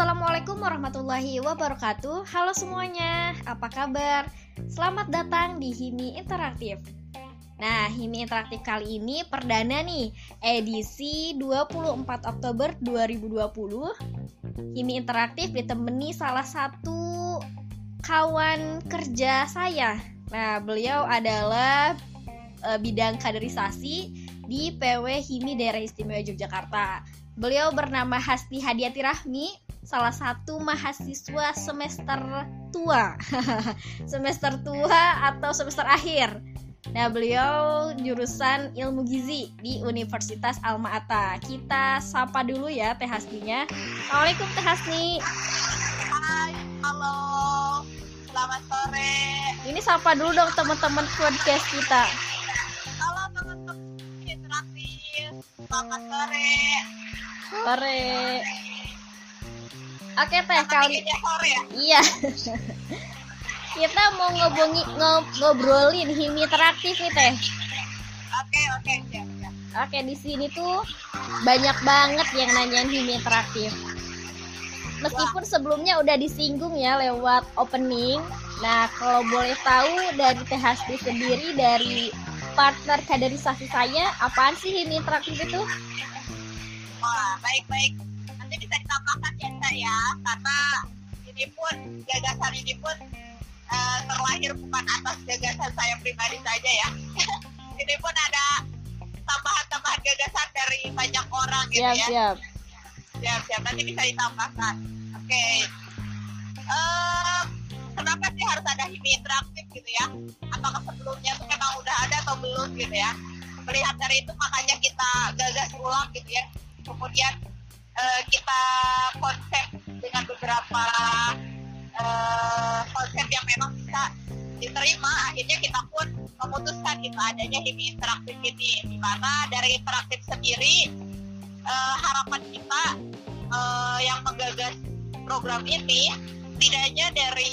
Assalamualaikum warahmatullahi wabarakatuh. Halo semuanya, apa kabar? Selamat datang di Himi Interaktif. Nah, Himi Interaktif kali ini perdana nih Edisi 24 Oktober 2020 Himi Interaktif ditemani salah satu kawan kerja saya. Nah, beliau adalah e, bidang kaderisasi di PW Himi Daerah Istimewa Yogyakarta. Beliau bernama Hasti Hadiati Rahmi, salah satu mahasiswa semester tua. semester tua atau semester akhir. Nah, beliau jurusan Ilmu Gizi di Universitas Alma Ata. Kita sapa dulu ya Teh Hastinya. Assalamualaikum Teh Hasti. Hai, halo. Selamat sore. Ini sapa dulu dong teman-teman podcast kita. Halo teman-teman interaktif. Selamat sore. Sore. Oke teh Kali ya. iya. Kita mau ngobongi ngo- ngobrolin himi interaktif nih teh. Oke, oke. Oke di sini tuh banyak banget yang nanyain himi interaktif. Meskipun sebelumnya udah disinggung ya lewat opening. Nah kalau boleh tahu dari Teh Hasti sendiri dari partner kaderisasi saya apaan sih himi interaktif itu? Wah, baik-baik. Nanti bisa ditambahkan ya saya, karena ini pun gagasan ini pun eh, terlahir bukan atas gagasan saya pribadi saja ya. ini pun ada tambahan-tambahan gagasan dari banyak orang gitu Siap ya. siap. siap siap nanti bisa ditambahkan oke Eh, kenapa sih harus ada himi interaktif gitu ya apakah sebelumnya tuh memang udah ada atau belum gitu ya melihat dari itu makanya kita gagas ulang gitu ya kemudian eh, kita konsep dengan beberapa eh, konsep yang memang bisa diterima akhirnya kita pun memutuskan gitu adanya himi interaktif ini. Di mana dari interaktif sendiri eh, harapan kita eh, yang menggagas program ini setidaknya dari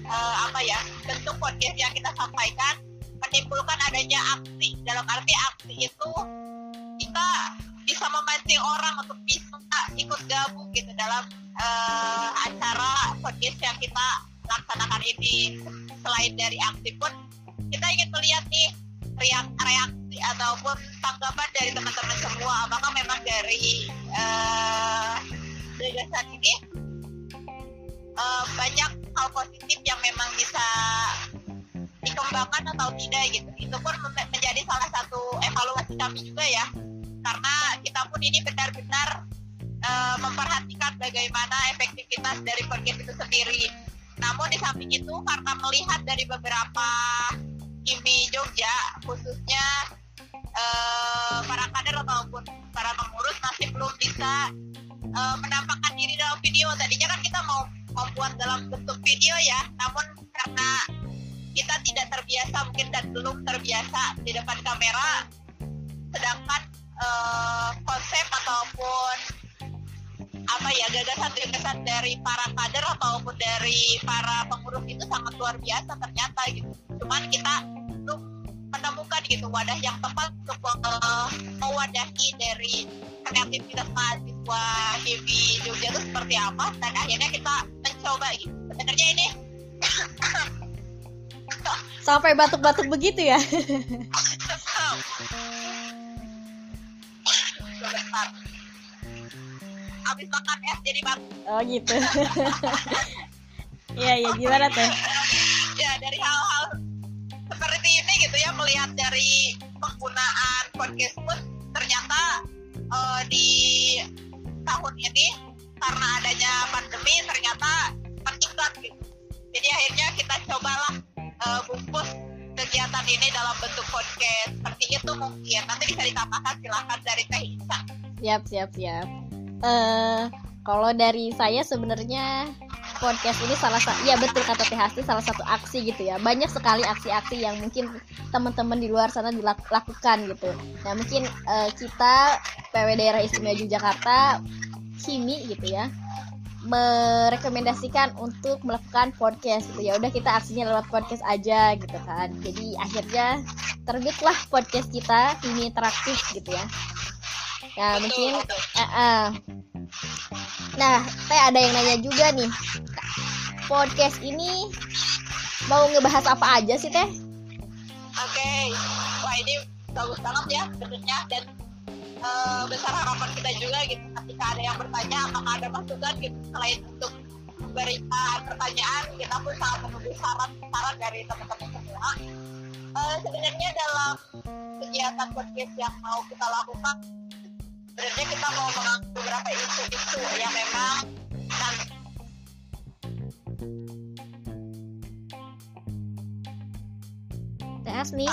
eh, apa ya bentuk podcast yang kita sampaikan menimbulkan adanya aksi. Dalam arti aksi itu kita bisa memancing orang untuk bisa ikut gabung gitu dalam eh, acara podcast yang kita laksanakan ini. Selain dari aksi pun kita ingin melihat nih reak- reaksi ataupun tanggapan dari teman-teman semua. Apakah memang dari eh, gagasan ini eh, banyak hal positif yang memang bisa dikembangkan atau tidak gitu? Itu pun menjadi salah satu evaluasi kami juga ya karena kita pun ini benar-benar eh, memperhatikan bagaimana efektivitas dari podcast itu sendiri. Namun di samping itu karena melihat dari beberapa IMI Jogja khususnya eh, para kader ataupun para pengurus masih belum bisa eh, menampakkan diri dalam video. Tadinya kan kita mau membuat dalam bentuk video ya namun karena kita tidak terbiasa mungkin dan belum terbiasa di depan kamera sedangkan eh, konsep ataupun apa ya gagasan-gagasan dari para kader ataupun dari para pengurus itu sangat luar biasa ternyata gitu cuman kita belum menemukan gitu wadah yang tepat untuk eh, mewadahi dari kreativitas mahasiswa HIMI Jogja itu seperti apa dan akhirnya kita mencoba gitu sebenarnya ini Sampai batuk-batuk begitu ya? habis makan es jadi batuk Oh gitu. Iya iya gimana teh? ya dari hal-hal seperti ini gitu ya melihat dari penggunaan podcast pun ternyata eh, di tahun ini karena adanya pandemi ternyata meningkat gitu jadi akhirnya kita cobalah eh, bungkus kegiatan ini dalam bentuk podcast. Seperti itu mungkin. Nanti bisa ditambahkan silahkan dari Teh Isa Siap siap siap. Eh kalau dari saya sebenarnya podcast ini salah satu ya betul kata Teh Hasti salah satu aksi gitu ya. Banyak sekali aksi-aksi yang mungkin teman-teman di luar sana dilakukan gitu. Nah mungkin eh, kita PW Daerah Istimewa Yogyakarta Himi gitu ya merekomendasikan untuk melakukan podcast gitu ya udah kita aksinya lewat podcast aja gitu kan jadi akhirnya terbitlah podcast kita Himi interaktif gitu ya nah Betul, mungkin betul. eh, eh, Nah, teh ada yang nanya juga nih. Podcast ini mau ngebahas apa aja sih teh? Oke, wah ini bagus banget ya sebenarnya dan uh, besar harapan kita juga gitu. Ketika ada yang bertanya, apakah ada masukan gitu selain untuk memberikan pertanyaan, kita pun sangat menunggu saran-saran dari teman-teman semua. Uh, sebenarnya dalam kegiatan podcast yang mau kita lakukan, sebenarnya kita mau mengangkat beberapa isu-isu yang memang nanti tes nih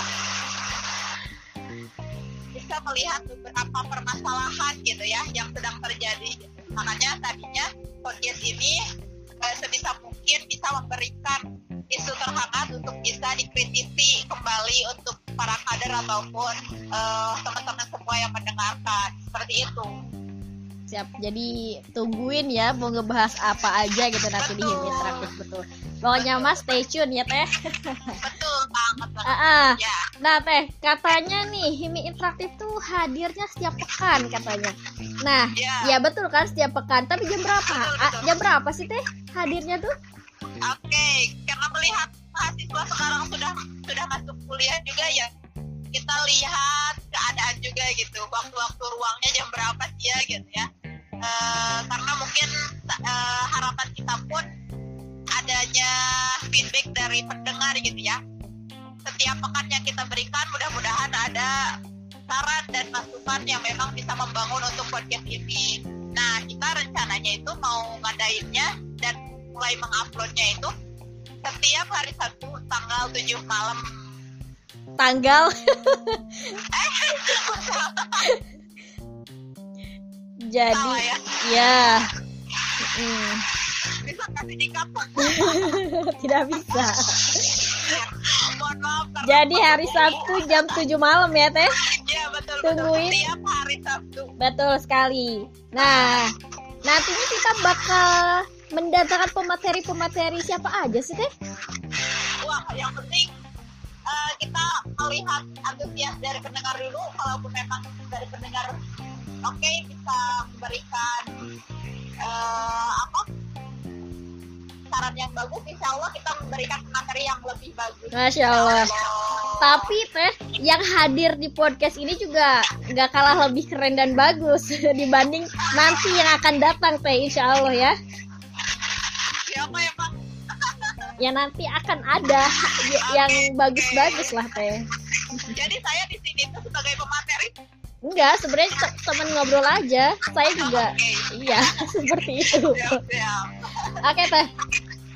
bisa melihat beberapa permasalahan gitu ya yang sedang terjadi. Makanya tadinya podcast ini eh, sebisa mungkin bisa memberikan isu terhangat untuk bisa dikritisi kembali untuk para kader ataupun eh, teman-teman semua yang mendengarkan seperti itu. Siap. Jadi tungguin ya mau ngebahas apa aja gitu nanti di Betul. Himi Interaktif betul. Pokoknya Mas stay tune ya Teh. Betul banget. Ah, ah. Ya, Nah Teh, katanya nih Himi Interaktif tuh hadirnya setiap pekan katanya. Nah, ya. ya betul kan setiap pekan. Tapi jam berapa? Betul, Ah, betul. jam berapa sih Teh hadirnya tuh? Oke, karena melihat mahasiswa sekarang sudah sudah masuk kuliah juga ya, kita lihat keadaan juga gitu, waktu-waktu ruangnya jam berapa sih ya gitu ya. Eh, karena mungkin eh, harapan kita pun adanya feedback dari pendengar gitu ya. Setiap pekan yang kita berikan mudah-mudahan ada saran dan masukan yang memang bisa membangun untuk podcast ini. Nah, kita rencananya itu mau ngadainnya dan mulai menguploadnya itu setiap hari Sabtu tanggal 7 malam. Tanggal. Jadi, Salah ya. ya. Mm, Bisa kasih tidak bisa. Jadi hari Sabtu jam 7 malam ya Teh? Iya betul Tungguin. betul. Hari Sabtu. Betul sekali. Nah, nantinya kita bakal mendatangkan pemateri-pemateri siapa aja sih Teh? Wah, yang penting eh, kita melihat antusias dari pendengar dulu. Kalaupun memang dari pendengar oke bisa memberikan eh, apa saran yang bagus, insya Allah kita memberikan materi yang lebih bagus. Masya Allah. Tapi Teh, yang hadir di podcast ini juga nggak kalah lebih keren dan bagus dibanding nanti yang akan datang Teh, insya Allah ya. siapa ya Pak? Ya nanti akan ada yang bagus-bagus lah Teh. Jadi saya di sini tuh sebagai pemateri. Enggak, sebenarnya te- teman ngobrol aja. Saya juga, Oke, iya seperti itu. siap siap. Oke teh,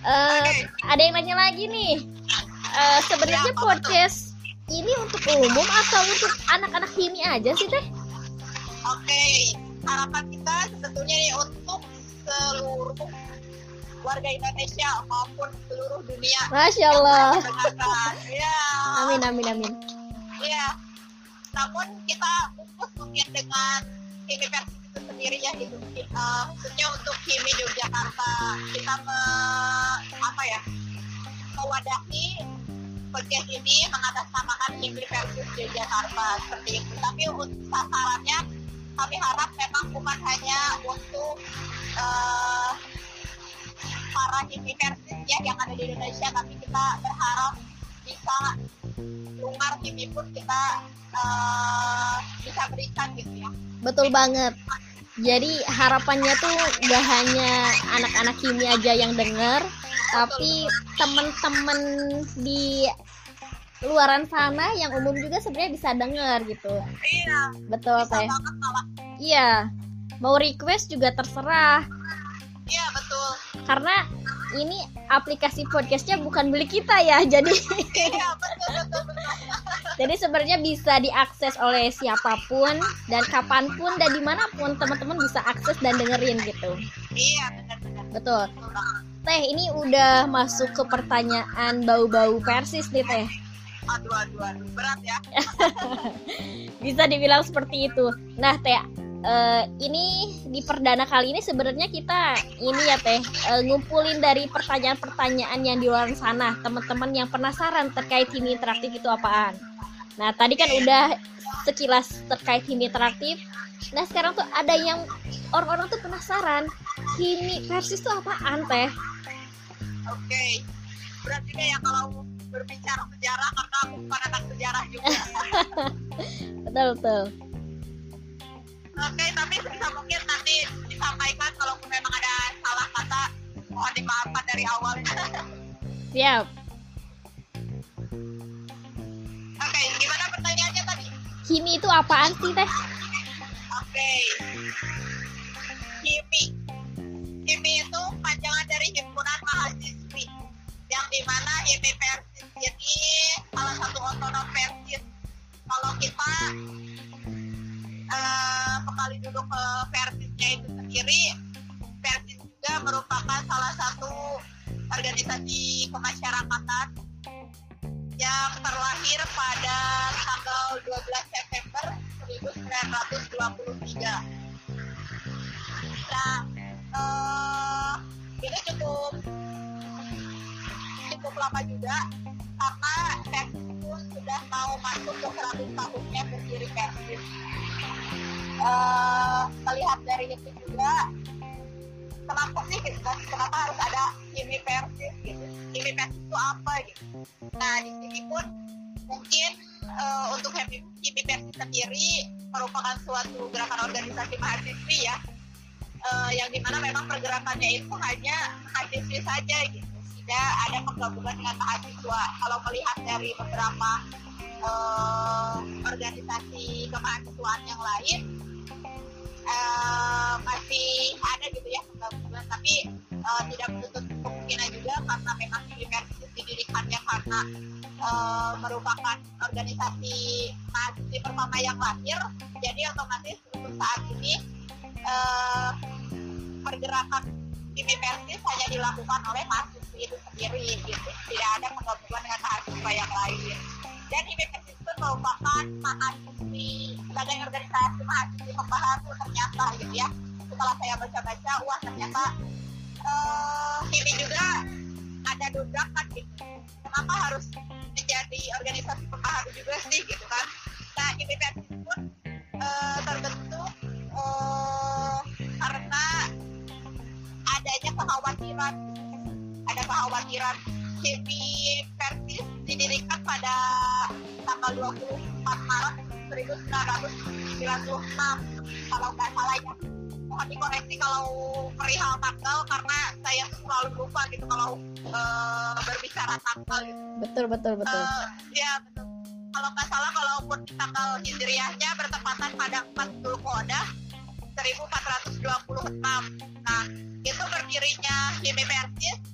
Eh, ada yang nanya lagi nih. Eh, sebenarnya podcast ini untuk umum atau untuk anak-anak himi aja sih teh? Oke, harapan kita sebetulnya nih untuk seluruh warga Indonesia maupun seluruh dunia. Masya Allah. Ya. Amin amin amin. Ya. Namun kita fokus mungkin dengan versi itu sendiri ya gitu. Uh, khususnya untuk Kimi Yogyakarta kita me, apa ya mewadahi podcast ini mengatasnamakan Kimi versus Yogyakarta seperti itu. Tapi untuk sasarannya kami harap memang bukan hanya untuk uh, para versus ya yang ada di Indonesia, tapi kita berharap bisa luar Kimi pun kita uh, bisa berikan gitu ya. Betul banget. Jadi harapannya tuh gak hanya anak-anak himi aja yang denger, tapi temen-temen di luaran sana yang umum juga sebenarnya bisa denger gitu. Iya, Betul teh. Iya. Mau request juga terserah. Iya betul. karena ini aplikasi podcastnya bukan milik kita ya jadi Iya betul betul betul. jadi sebenarnya bisa diakses oleh siapa pun dan kapan pun dan di mana pun teman-teman bisa akses dan dengerin gitu Iya benar-benar. betul teh ini udah masuk ke pertanyaan bau-bau persis nih teh Aduh aduh aduh berat ya. bisa dibilang seperti itu nah teh eh, ini di perdana kali ini sebenarnya kita ini ya teh eh, ngumpulin dari pertanyaan-pertanyaan yang di luar sana teman-teman yang penasaran terkait himi interaktif itu apaan nah tadi kan udah sekilas terkait himi interaktif nah sekarang tuh ada yang orang-orang tuh penasaran Himi Persis itu apaan teh? Oke, berarti kayak kalau berbicara sejarah karena aku bukan anak sejarah juga. betul betul. Oke, tapi sebisa mungkin nanti disampaikan kalau memang ada salah kata mohon dimaafkan dari awal. Siap. Oke, gimana pertanyaannya tadi? Himi itu apaan sih teh? Oke. HIMI. HIMI itu panjangan dari himpunan mahasiswi yang di mana HIMI Persis ini salah satu otonom Persis. Kalau kita ke Persisnya itu sendiri, Persis juga merupakan salah satu organisasi kemasyarakatan yang terlahir pada tanggal 12 September 1923. Nah, uh, ini cukup cukup lama juga karena Persis pun sudah mau masuk ke 100 tahunnya berdiri Persis. Uh, dari itu juga kenapa sih gitu kan? Kenapa harus ada ini persis gitu? Ini itu apa gitu? Nah di sini pun mungkin uh, untuk happy ini persis sendiri merupakan suatu gerakan organisasi mahasiswi ya. Uh, yang di mana memang pergerakannya itu hanya mahasiswi saja gitu tidak ada penggabungan dengan mahasiswa kalau melihat dari beberapa uh, organisasi kemahasiswaan yang lain uh, masih ada gitu ya pembangunan tapi uh, tidak menutup kemungkinan juga karena memang universitas didirikannya karena uh, merupakan organisasi mahasiswa pertama yang lahir jadi otomatis untuk saat ini uh, pergerakan universitas hanya dilakukan oleh mahasiswa itu sendiri gitu. Tidak ada penggabungan dengan mahasiswa yang lain. Dan universitas itu merupakan mahasiswi sebagai organisasi mahasiswi pembaharu ternyata gitu ya. Setelah saya baca-baca wah ternyata uh, ini juga ada dobrakan gitu. Kenapa harus menjadi organisasi pembaharu juga sih gitu kan? Nah universitas pun uh, terbentuk uh, karena adanya kekhawatiran kekhawatiran Chevy Persis didirikan pada tanggal 24 Maret 1996 kalau nggak salah ya. Mohon dikoreksi kalau perihal tanggal karena saya selalu lupa gitu kalau uh, berbicara tanggal gitu. betul betul betul. Uh, ya betul. Kalau nggak salah kalaupun tanggal hijriahnya bertepatan pada 4 Zulqa'dah 1426 nah itu berdirinya Himi Persis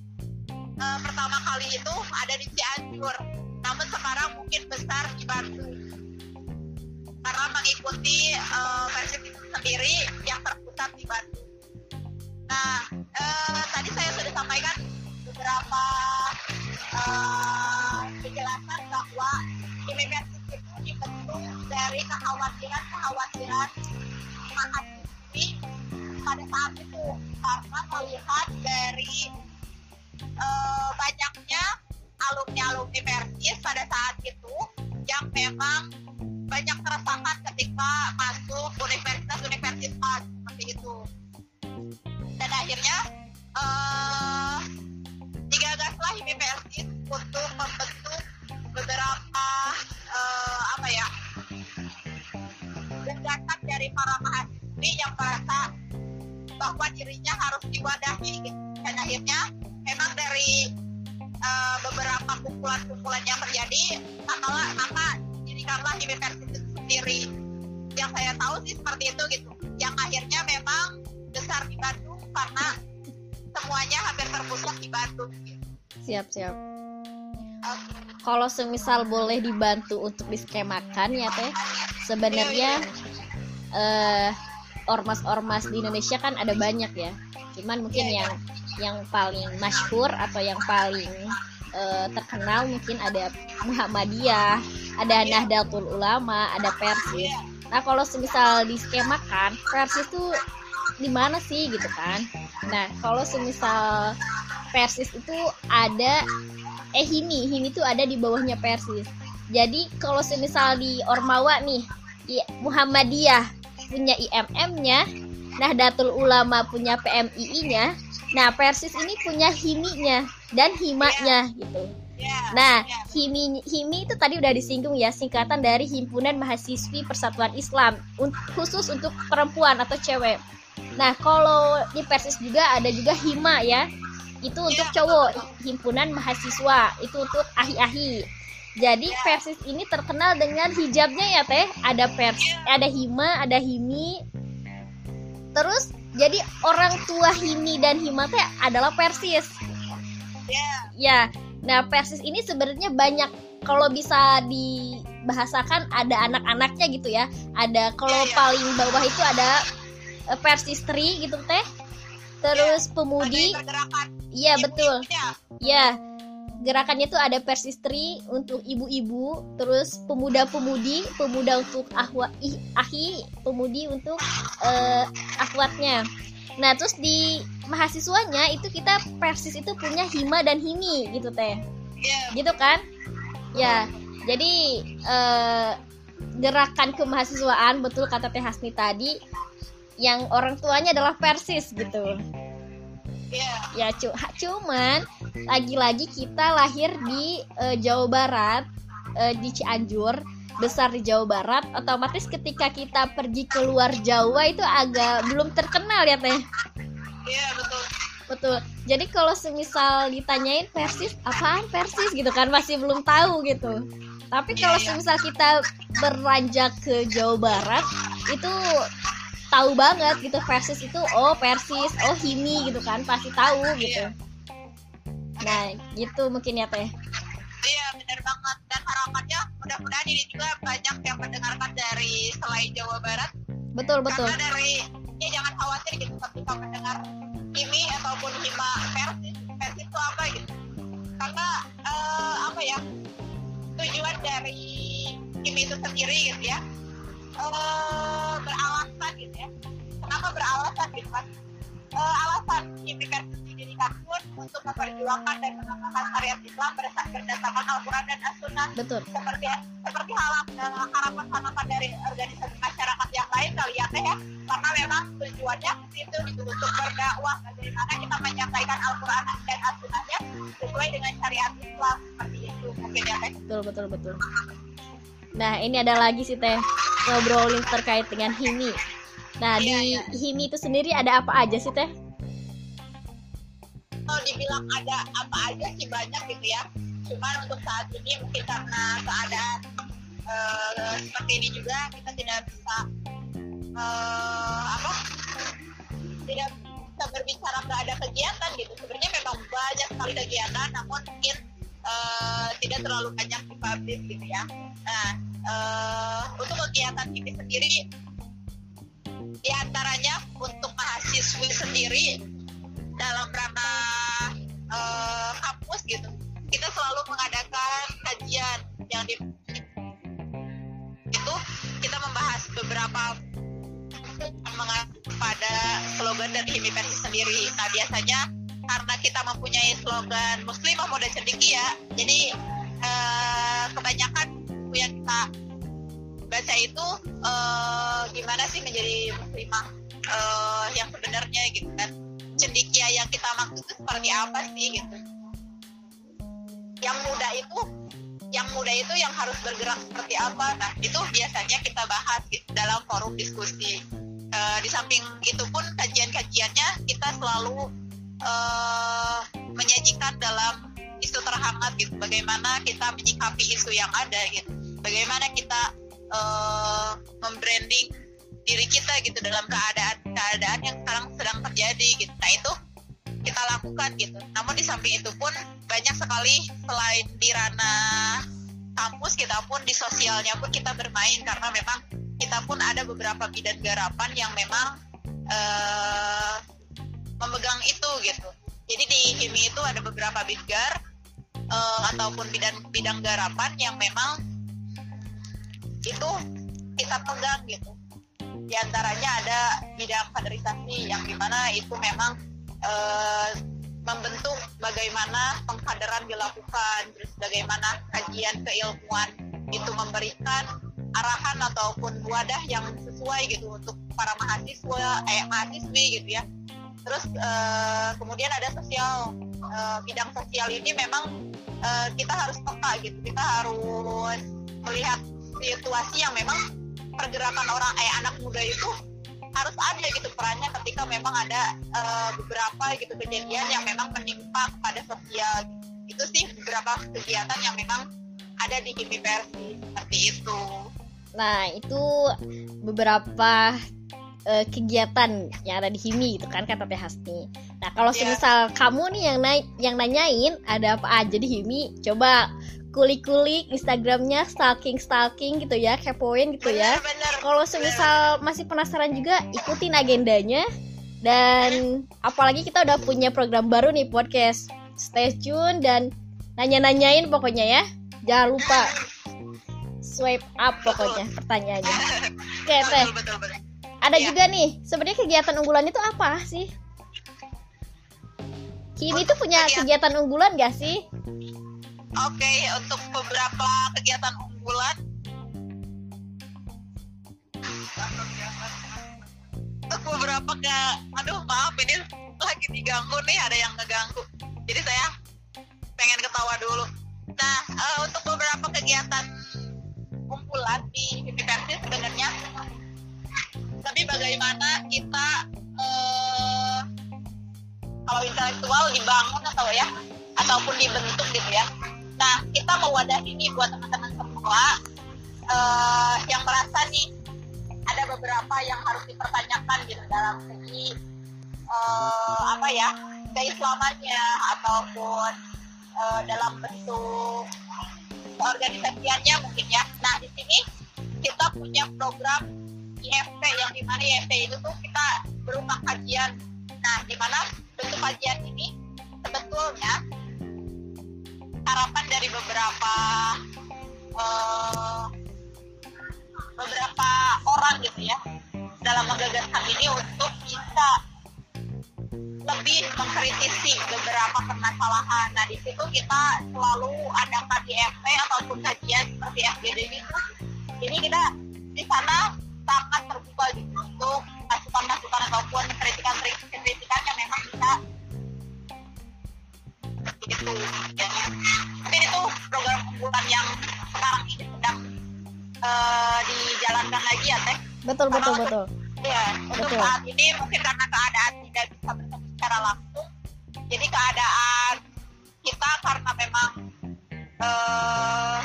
uh, pertama kali itu ada di Cianjur. Namun sekarang mungkin besar di Bandung karena mengikuti uh, versi itu sendiri yang terpusat di Bandung. Nah, uh, tadi saya sudah sampaikan beberapa uh, penjelasan bahwa universitas itu dibentuk dari kekhawatiran-kekhawatiran mahasiswi pada saat itu. Karena melihat dari kalau semisal boleh dibantu untuk diskemakan ya teh. Sebenarnya uh, ormas-ormas di Indonesia kan ada banyak ya. Cuman mungkin yeah, yang yeah. yang paling masyhur atau yang paling uh, terkenal mungkin ada Muhammadiyah ada yeah. Nahdlatul Ulama ada Persis. Nah kalau semisal diskemakan Persis itu di mana sih gitu kan? Nah kalau semisal Persis itu ada eh Himi Himi itu ada di bawahnya Persis jadi kalau semisal di Ormawa nih Muhammadiyah punya IMM-nya Nahdlatul Ulama punya PMII-nya, nah Persis ini punya HIMI-nya dan HIMA-nya gitu. Ya, Nah, ya. HIMI, HIMI itu tadi udah disinggung ya, singkatan dari Himpunan Mahasiswi Persatuan Islam, khusus untuk perempuan atau cewek. Nah, kalau di Persis juga ada juga HIMA ya, itu untuk Iya, cowok, Himpunan Mahasiswa, itu untuk ahi-ahi. Jadi Iya. Persis ini terkenal dengan hijabnya ya teh, ada pers, Iya. ada HIMA, ada HIMI. Terus jadi orang tua HIMI dan HIMA teh adalah Persis. Ya, Ya, nah Persis ini sebenarnya banyak kalau bisa dibahasakan ada anak-anaknya gitu ya. Ada kalau Iya, iya. paling bawah itu ada eh, Persistri gitu teh. Terus pemudi, ada pergerakan iya betul. Ya, gerakannya tuh ada Persistri untuk ibu-ibu, terus pemuda-pemudi, pemuda untuk ahwa ih, ahi, pemudi untuk eh, akhwatnya. Nah, terus di mahasiswanya itu kita Persis itu punya hima dan himi gitu teh. Iya, Gitu kan? Ya. Jadi eh, gerakan kemahasiswaan betul kata Teh Hasni tadi yang orang tuanya adalah Persis gitu. Iya, Ya cu cuman lagi-lagi kita lahir di eh, Jawa Barat eh, di Cianjur besar di Jawa Barat. Otomatis ketika kita pergi keluar Jawa itu agak belum terkenal ya teh? Iya betul. betul. Jadi kalau semisal ditanyain Persis apaan Persis? gitu kan masih belum tahu gitu. Tapi Iya, kalau iya. semisal kita beranjak ke Jawa Barat itu tahu banget gitu Persis itu oh Persis oh Himi gitu kan pasti tahu gitu. Iya. nah gitu mungkin ya teh. Iya benar banget. Dan harapannya mudah-mudahan ini juga banyak yang mendengarkan dari selain Jawa Barat. Betul betul. karena dari ya jangan khawatir gitu ketika mendengar Kimi ataupun Hima versi versi itu apa gitu. Karena eh, apa ya tujuan dari Kimi itu sendiri gitu ya eh, beralasan gitu ya. Kenapa beralasan gitu kan Eh, alasan versi didirikan pun untuk memperjuangkan dan mengembangkan syariat Islam berdasarkan Al-Quran dan As-Sunnah. Betul. Seperti seperti halap harapan harapan dari organisasi masyarakat yang lain kali ya teh ya. Karena memang tujuannya itu gitu, untuk berdakwah. Bagaimana kita menyampaikan Al-Quran dan As-Sunnahnya sesuai dengan syariat Islam. Seperti itu. Mungkin ya teh. Betul betul betul. Nah ini ada lagi sih teh ngobrolin terkait dengan himi. Nah Iya, di iya. himi itu sendiri ada apa aja sih teh? Kalau dibilang ada apa aja sih banyak gitu ya. Cuman untuk saat ini mungkin karena keadaan eh, seperti ini juga kita tidak bisa eh, apa tidak bisa berbicara nggak ada kegiatan gitu. Sebenarnya memang banyak sekali kegiatan namun mungkin eh, tidak terlalu banyak dipublish gitu ya nah eh, untuk kegiatan ini sendiri di antaranya untuk mahasiswi sendiri dalam rangka eh, kampus gitu kita selalu mengadakan kajian yang di itu kita membahas beberapa pada slogan dari Himi Versi sendiri. Nah biasanya karena kita mempunyai slogan Muslimah Muda Cendekia, jadi eh, kebanyakan buku yang kita baca itu eh, gimana sih menjadi muslimah eh, yang sebenarnya gitu kan. Cendikia yang kita maksud itu seperti apa sih gitu. Yang muda itu yang muda itu yang harus bergerak seperti apa. Nah itu biasanya kita bahas gitu, dalam forum diskusi. Eh, di samping itu pun kajian-kajiannya kita selalu eh, menyajikan dalam isu terhangat gitu. Bagaimana kita menyikapi isu yang ada gitu. Bagaimana kita eh, membranding diri kita gitu dalam keadaan keadaan yang sekarang sedang terjadi gitu. Nah itu kita lakukan gitu. Namun di samping itu pun banyak sekali selain di ranah kampus kita pun di sosialnya pun kita bermain. Karena memang kita pun ada beberapa bidang garapan yang memang eh, memegang itu gitu. Jadi di HIMI itu ada beberapa bidgar eh, ataupun bidang bidang garapan yang memang itu kita pegang gitu. Di antaranya ada bidang kaderisasi yang di mana itu memang eh, membentuk bagaimana pengkaderan dilakukan terus bagaimana kajian keilmuan itu memberikan arahan ataupun wadah yang sesuai gitu untuk para mahasiswa eh mahasiswi gitu ya terus uh, kemudian ada sosial uh, bidang sosial ini memang uh, kita harus peka gitu kita harus melihat situasi yang memang pergerakan orang eh anak muda itu harus ada gitu perannya ketika memang ada uh, beberapa gitu kejadian yang memang menimpa pada sosial itu sih beberapa kegiatan yang memang ada di KIMI seperti itu. Nah itu beberapa uh, kegiatan yang ada di HIMI gitu kan kata Teh Hasni. Nah kalau yeah. semisal kamu nih yang naik yang nanyain ada apa aja di HIMI, coba kulik-kulik Instagramnya stalking-stalking gitu ya, kepoin gitu ya. Kalau semisal masih penasaran juga, ikutin agendanya. Dan apalagi kita udah punya program baru nih podcast. Stay tune dan nanya-nanyain pokoknya ya. Jangan lupa swipe up pokoknya pertanyaannya. Oke, Teh. Ada ya. juga nih, sebenarnya kegiatan unggulan itu apa sih? Kimi tuh punya kegiatan unggulan gak sih? Oke, okay, untuk beberapa kegiatan unggulan untuk beberapa ke aduh maaf ini lagi diganggu nih ada yang ngeganggu jadi saya pengen ketawa dulu nah uh, untuk beberapa kegiatan unggulan di universitas sebenarnya tapi bagaimana kita uh, kalau intelektual dibangun atau ya ataupun dibentuk gitu ya Nah, kita mewadahi ini buat teman-teman semua uh, yang merasa nih ada beberapa yang harus dipertanyakan gitu dalam segi uh, apa ya keislamannya ataupun uh, dalam bentuk organisasiannya mungkin ya. Nah, di sini kita punya program IFT yang di mana IFT itu tuh kita berupa kajian. Nah, di mana bentuk kajian ini sebetulnya harapan dari beberapa uh, beberapa orang gitu ya dalam menggagas ini untuk bisa lebih mengkritisi beberapa permasalahan. Nah di situ kita selalu ada KDFP ataupun kajian seperti FGD itu. Jadi kita di sana sangat terbuka gitu untuk masukan-masukan ataupun kritikan-kritikan yang memang bisa itu ya. tapi itu program unggulan yang sekarang ini sedang uh, dijalankan lagi ya teh betul betul untuk, betul ya untuk betul. saat ini mungkin karena keadaan tidak bisa bertemu secara langsung jadi keadaan kita karena memang uh,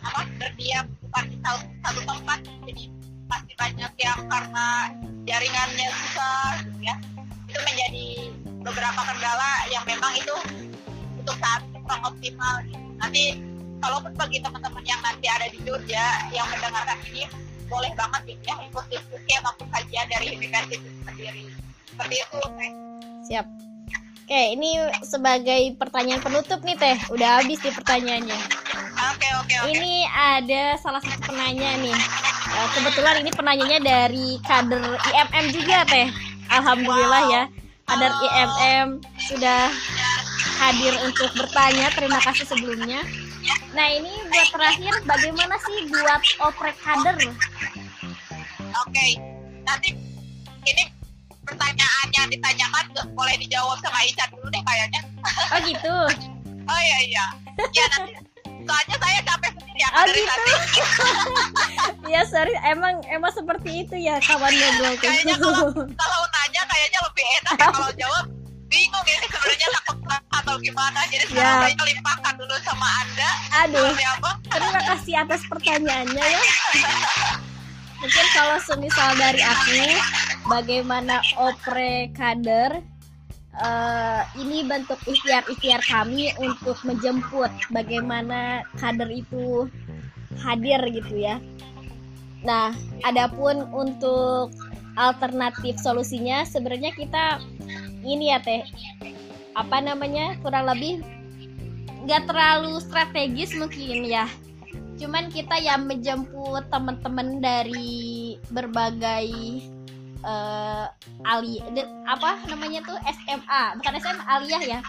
apa berdiam bukan di satu, satu tempat jadi pasti banyak yang karena jaringannya susah gitu ya. Itu menjadi beberapa kendala yang memang itu untuk saat ini kurang optimal nanti kalaupun bagi teman-teman yang nanti ada di Jogja yang mendengarkan ini boleh banget gitu ya ikut diskusi ataupun kajian dari universitas itu sendiri. Seperti itu teh. Siap. Oke ini sebagai pertanyaan penutup nih teh. Udah habis nih pertanyaannya. Oke oke oke. Ini ada salah satu penanya nih eh, kebetulan ini penanyanya dari kader IMM juga teh alhamdulillah ya kader IMM sudah hadir untuk bertanya. Terima kasih sebelumnya. Nah ini buat terakhir, bagaimana sih buat oprek kader? Oke, okay. nanti ini pertanyaan yang ditanyakan boleh dijawab sama Ica dulu deh kayaknya. Oh gitu. oh iya iya. Ya nanti soalnya saya capek sendiri ya oh, gitu. Iya sorry. Emang emang seperti itu ya kawan ngobrol kayaknya kalau kalau nanya kayaknya lebih enak ya kalau jawab. Bingung ini sebenarnya takut atau gimana. Jadi ya. saya limpahkan dulu sama anda. Aduh. Terima kasih atas pertanyaannya ya. Mungkin kalau semisal dari aku bagaimana opre kader uh, ini bentuk ikhtiar-ikhtiar kami untuk menjemput bagaimana kader itu hadir gitu ya. Nah adapun untuk alternatif solusinya sebenarnya kita ini ya teh. Apa namanya? Kurang lebih nggak terlalu strategis mungkin ya. Cuman kita yang menjemput teman-teman dari berbagai uh, ali apa namanya tuh SMA bukan SMA aliyah ya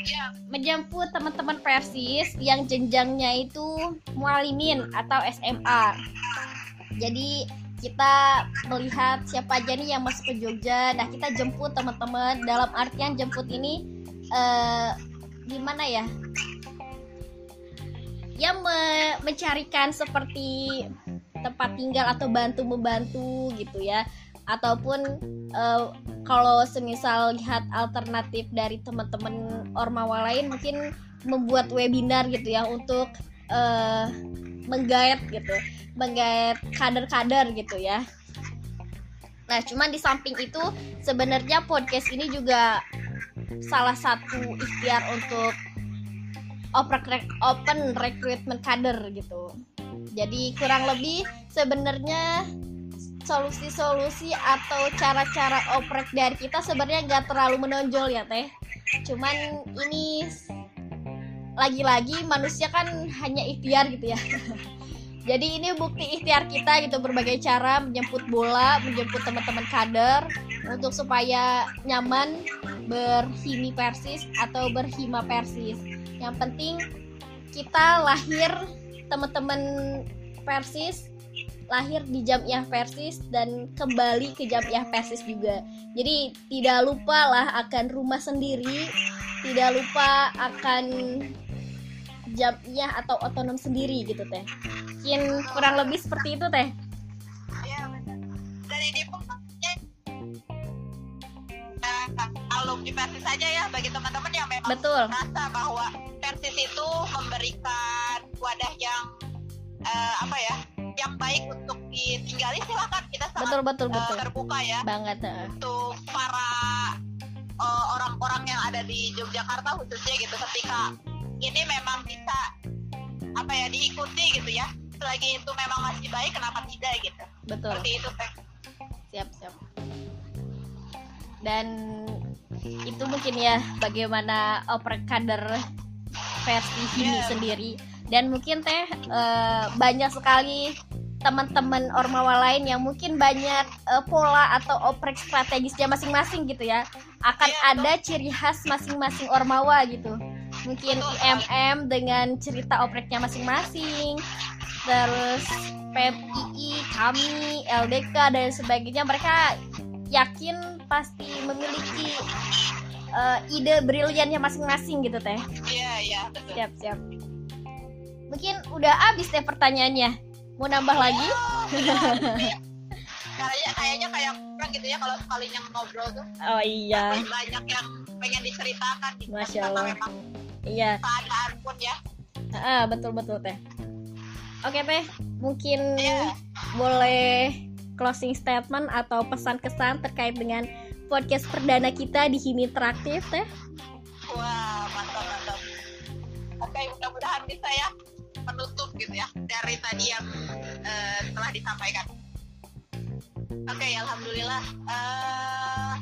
Iya, menjemput teman-teman persis yang jenjangnya itu mualimin atau SMA. Jadi kita melihat siapa aja nih yang masuk ke Jogja. Nah kita jemput teman-teman. Dalam artian jemput ini eh, gimana ya? Yang me- mencarikan seperti tempat tinggal atau bantu membantu gitu ya. Ataupun eh, kalau semisal lihat alternatif dari teman-teman ormawa lain mungkin membuat webinar gitu ya untuk eh, menggait gitu menggait kader-kader gitu ya nah cuman di samping itu sebenarnya podcast ini juga salah satu ikhtiar untuk open recruitment kader gitu jadi kurang lebih sebenarnya solusi-solusi atau cara-cara oprek dari kita sebenarnya nggak terlalu menonjol ya teh. Cuman ini lagi-lagi manusia kan hanya ikhtiar gitu ya. Jadi ini bukti ikhtiar kita gitu berbagai cara menjemput bola menjemput teman-teman kader untuk supaya nyaman berhimi persis atau berhima persis. Yang penting kita lahir teman-teman persis lahir di Jamiah Persis dan kembali ke Jamiah Persis juga. Jadi tidak lupa lah akan rumah sendiri, tidak lupa akan Jamiah atau otonom sendiri gitu teh. Mungkin kurang lebih seperti itu teh. iya benar. Maksudnya eh, alumni Persis saja ya bagi teman-teman yang memang Betul. merasa bahwa Persis itu memberikan wadah yang eh, apa ya yang baik untuk ditinggali silakan kita sangat Betul betul eh, betul. terbuka ya Banget. heeh. untuk para eh, orang-orang yang ada di Yogyakarta khususnya gitu ketika ini memang bisa apa ya diikuti gitu ya selagi itu memang masih baik kenapa tidak gitu Betul. seperti itu teh siap siap dan itu mungkin ya bagaimana oprek kader versi Himi Iya. sendiri. Dan mungkin teh eh, banyak sekali teman-teman ormawa lain yang mungkin banyak eh, pola atau oprek strategisnya masing-masing gitu ya. Akan Iya, ada ciri khas masing-masing ormawa gitu. Mungkin Betul. IMM dengan cerita opreknya masing-masing. Terus PMII, kami, LDK dan sebagainya. Mereka yakin pasti memiliki eh, ide briliannya masing-masing gitu teh. iya iya betul Siap siap. Mungkin udah habis teh pertanyaannya. Mau nambah lagi? kayaknya kayaknya kayak kurang gitu ya kalau sekalinya ngobrol tuh Oh iya, banyak yang pengen diceritakan gitu Masya Allah. memang iya. keadaan pun ya Ah, betul betul teh. Oke teh, mungkin Iya. boleh closing statement atau pesan kesan terkait dengan podcast perdana kita di Himi Interaktif teh. Wah, mantap mantap. Oke, mudah-mudahan bisa ya menutup gitu ya dari tadi yang eh, telah disampaikan. Oke, alhamdulillah. eh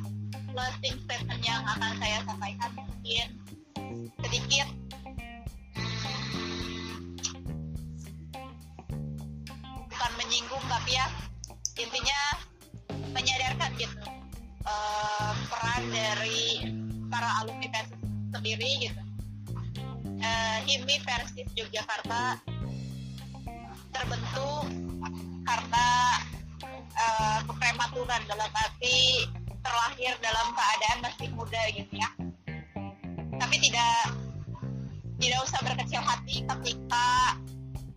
closing statement yang akan saya sampaikan mungkin sedikit bukan menyinggung tapi ya intinya menyadarkan gitu eh, peran dari para alumni Persis sendiri gitu. Eh, HIMI Persis Yogyakarta terbentuk karena eh, keprematuran dalam arti terlahir dalam keadaan masih muda gitu ya. Tapi tidak tidak usah berkecil hati ketika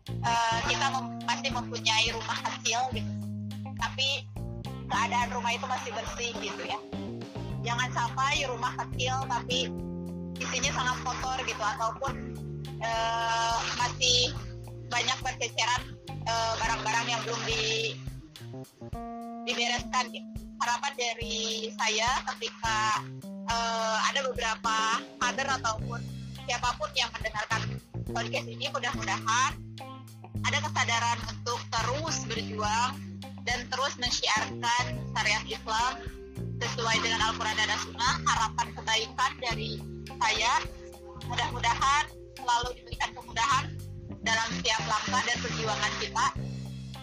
eh, kita mem- masih mempunyai rumah kecil gitu. Tapi keadaan rumah itu masih bersih gitu ya jangan sampai rumah kecil tapi isinya sangat kotor gitu ataupun eh, masih banyak berceceran eh, barang-barang yang belum di dibereskan gitu. harapan dari saya ketika eh, ada beberapa kader ataupun siapa pun yang mendengarkan podcast ini mudah-mudahan ada kesadaran untuk terus berjuang dan terus mensyiarkan syariat Islam sesuai dengan Al-Quran dan As-Sunnah harapan kebaikan dari saya. Mudah-mudahan selalu diberikan kemudahan dalam setiap langkah dan perjuangan kita.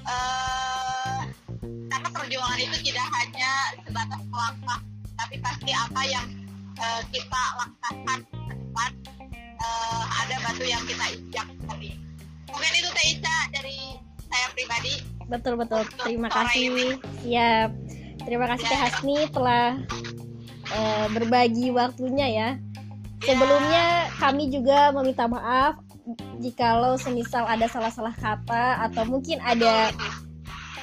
Eh, karena perjuangan itu tidak hanya sebatas melangkah tapi pasti apa yang eh, kita langkahkan ke depan uh, ada batu yang kita injak tadi. Mungkin itu Teh Ica dari saya pribadi betul betul. Terima kasih. siap. Terima kasih ya. Teh Hasni telah uh, berbagi waktunya ya. ya sebelumnya kami juga meminta maaf jikalau semisal ada salah-salah kata atau mungkin ada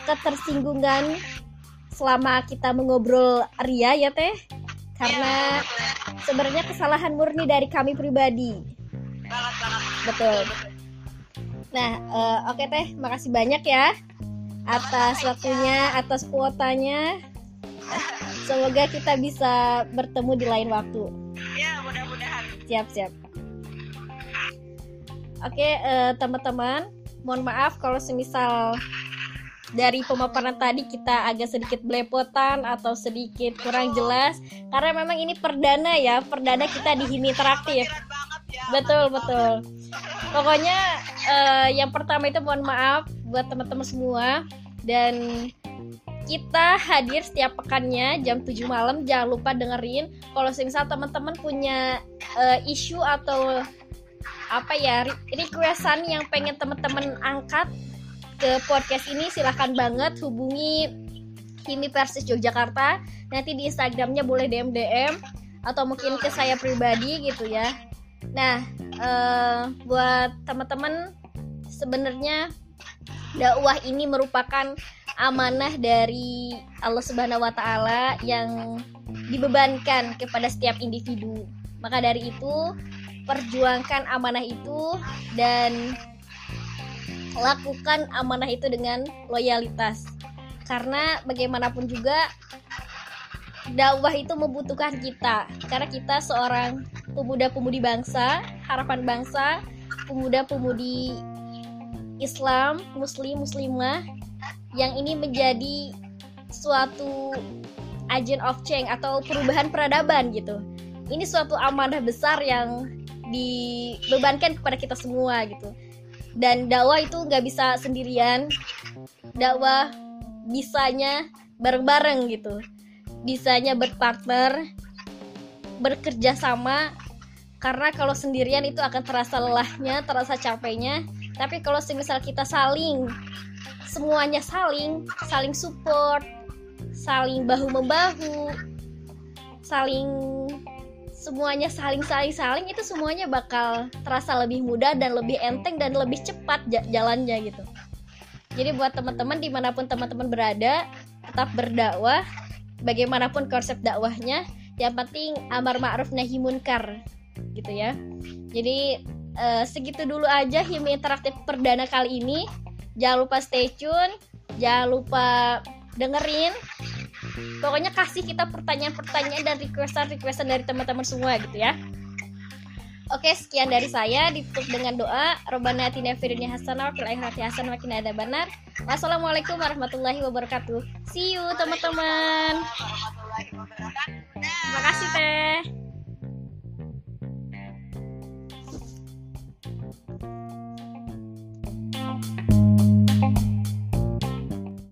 ketersinggungan selama kita mengobrol Ria ya teh? Karena sebenarnya kesalahan murni dari kami pribadi. Betul. Nah uh, oke okay, teh. Makasih banyak ya atas waktunya atas kuotanya. Semoga kita bisa bertemu di lain waktu. Ya mudah-mudahan. Siap siap. Oke eh, teman-teman mohon maaf kalau semisal dari pemaparan tadi kita agak sedikit belepotan atau sedikit kurang jelas. Karena memang ini perdana ya perdana kita di Himi Interaktif betul betul. Pokoknya uh, yang pertama itu mohon maaf buat teman-teman semua. Dan kita hadir setiap pekannya jam 7 malam. Jangan lupa dengerin. Kalau misal teman-teman punya uh, isu atau apa ya requestan yang pengen teman-teman angkat ke podcast ini silahkan banget hubungi Himi Persis Yogyakarta. Nanti di Instagramnya boleh DM DM atau mungkin ke saya pribadi gitu ya nah uh, buat teman-teman sebenarnya dakwah ini merupakan amanah dari Allah Subhanahu wa taala yang dibebankan kepada setiap individu. Maka dari itu, perjuangkan amanah itu dan lakukan amanah itu dengan loyalitas karena bagaimanapun juga dakwah itu membutuhkan kita karena kita seorang pemuda-pemudi bangsa harapan bangsa pemuda-pemudi Islam muslim muslimah yang ini menjadi suatu agent of change atau perubahan peradaban gitu. Ini suatu amanah besar yang dibebankan kepada kita semua gitu. Dan dakwah itu nggak bisa sendirian. Dakwah bisanya bareng-bareng gitu. Bisanya berpartner bekerja sama karena kalau sendirian itu akan terasa lelahnya terasa capeknya. Tapi kalau semisal kita saling semuanya saling saling support saling bahu membahu saling semuanya saling saling saling itu semuanya bakal terasa lebih mudah dan lebih enteng dan lebih cepat jalannya gitu. Jadi buat teman-teman di mana pun teman-teman berada tetap berdakwah bagaimanapun konsep dakwahnya yang penting amar ma'ruf nahi munkar gitu ya jadi uh, segitu dulu aja himi interaktif perdana kali ini jangan lupa stay tune jangan lupa dengerin pokoknya kasih kita pertanyaan-pertanyaan dan requestan-requestan dari teman-teman semua gitu ya Oke, sekian dari saya ditutup dengan doa. Robbana atina hasanah fil akhirati hasanah wa ada benar. Wassalamualaikum warahmatullahi wabarakatuh. See you teman-teman. Terima kasih Teh.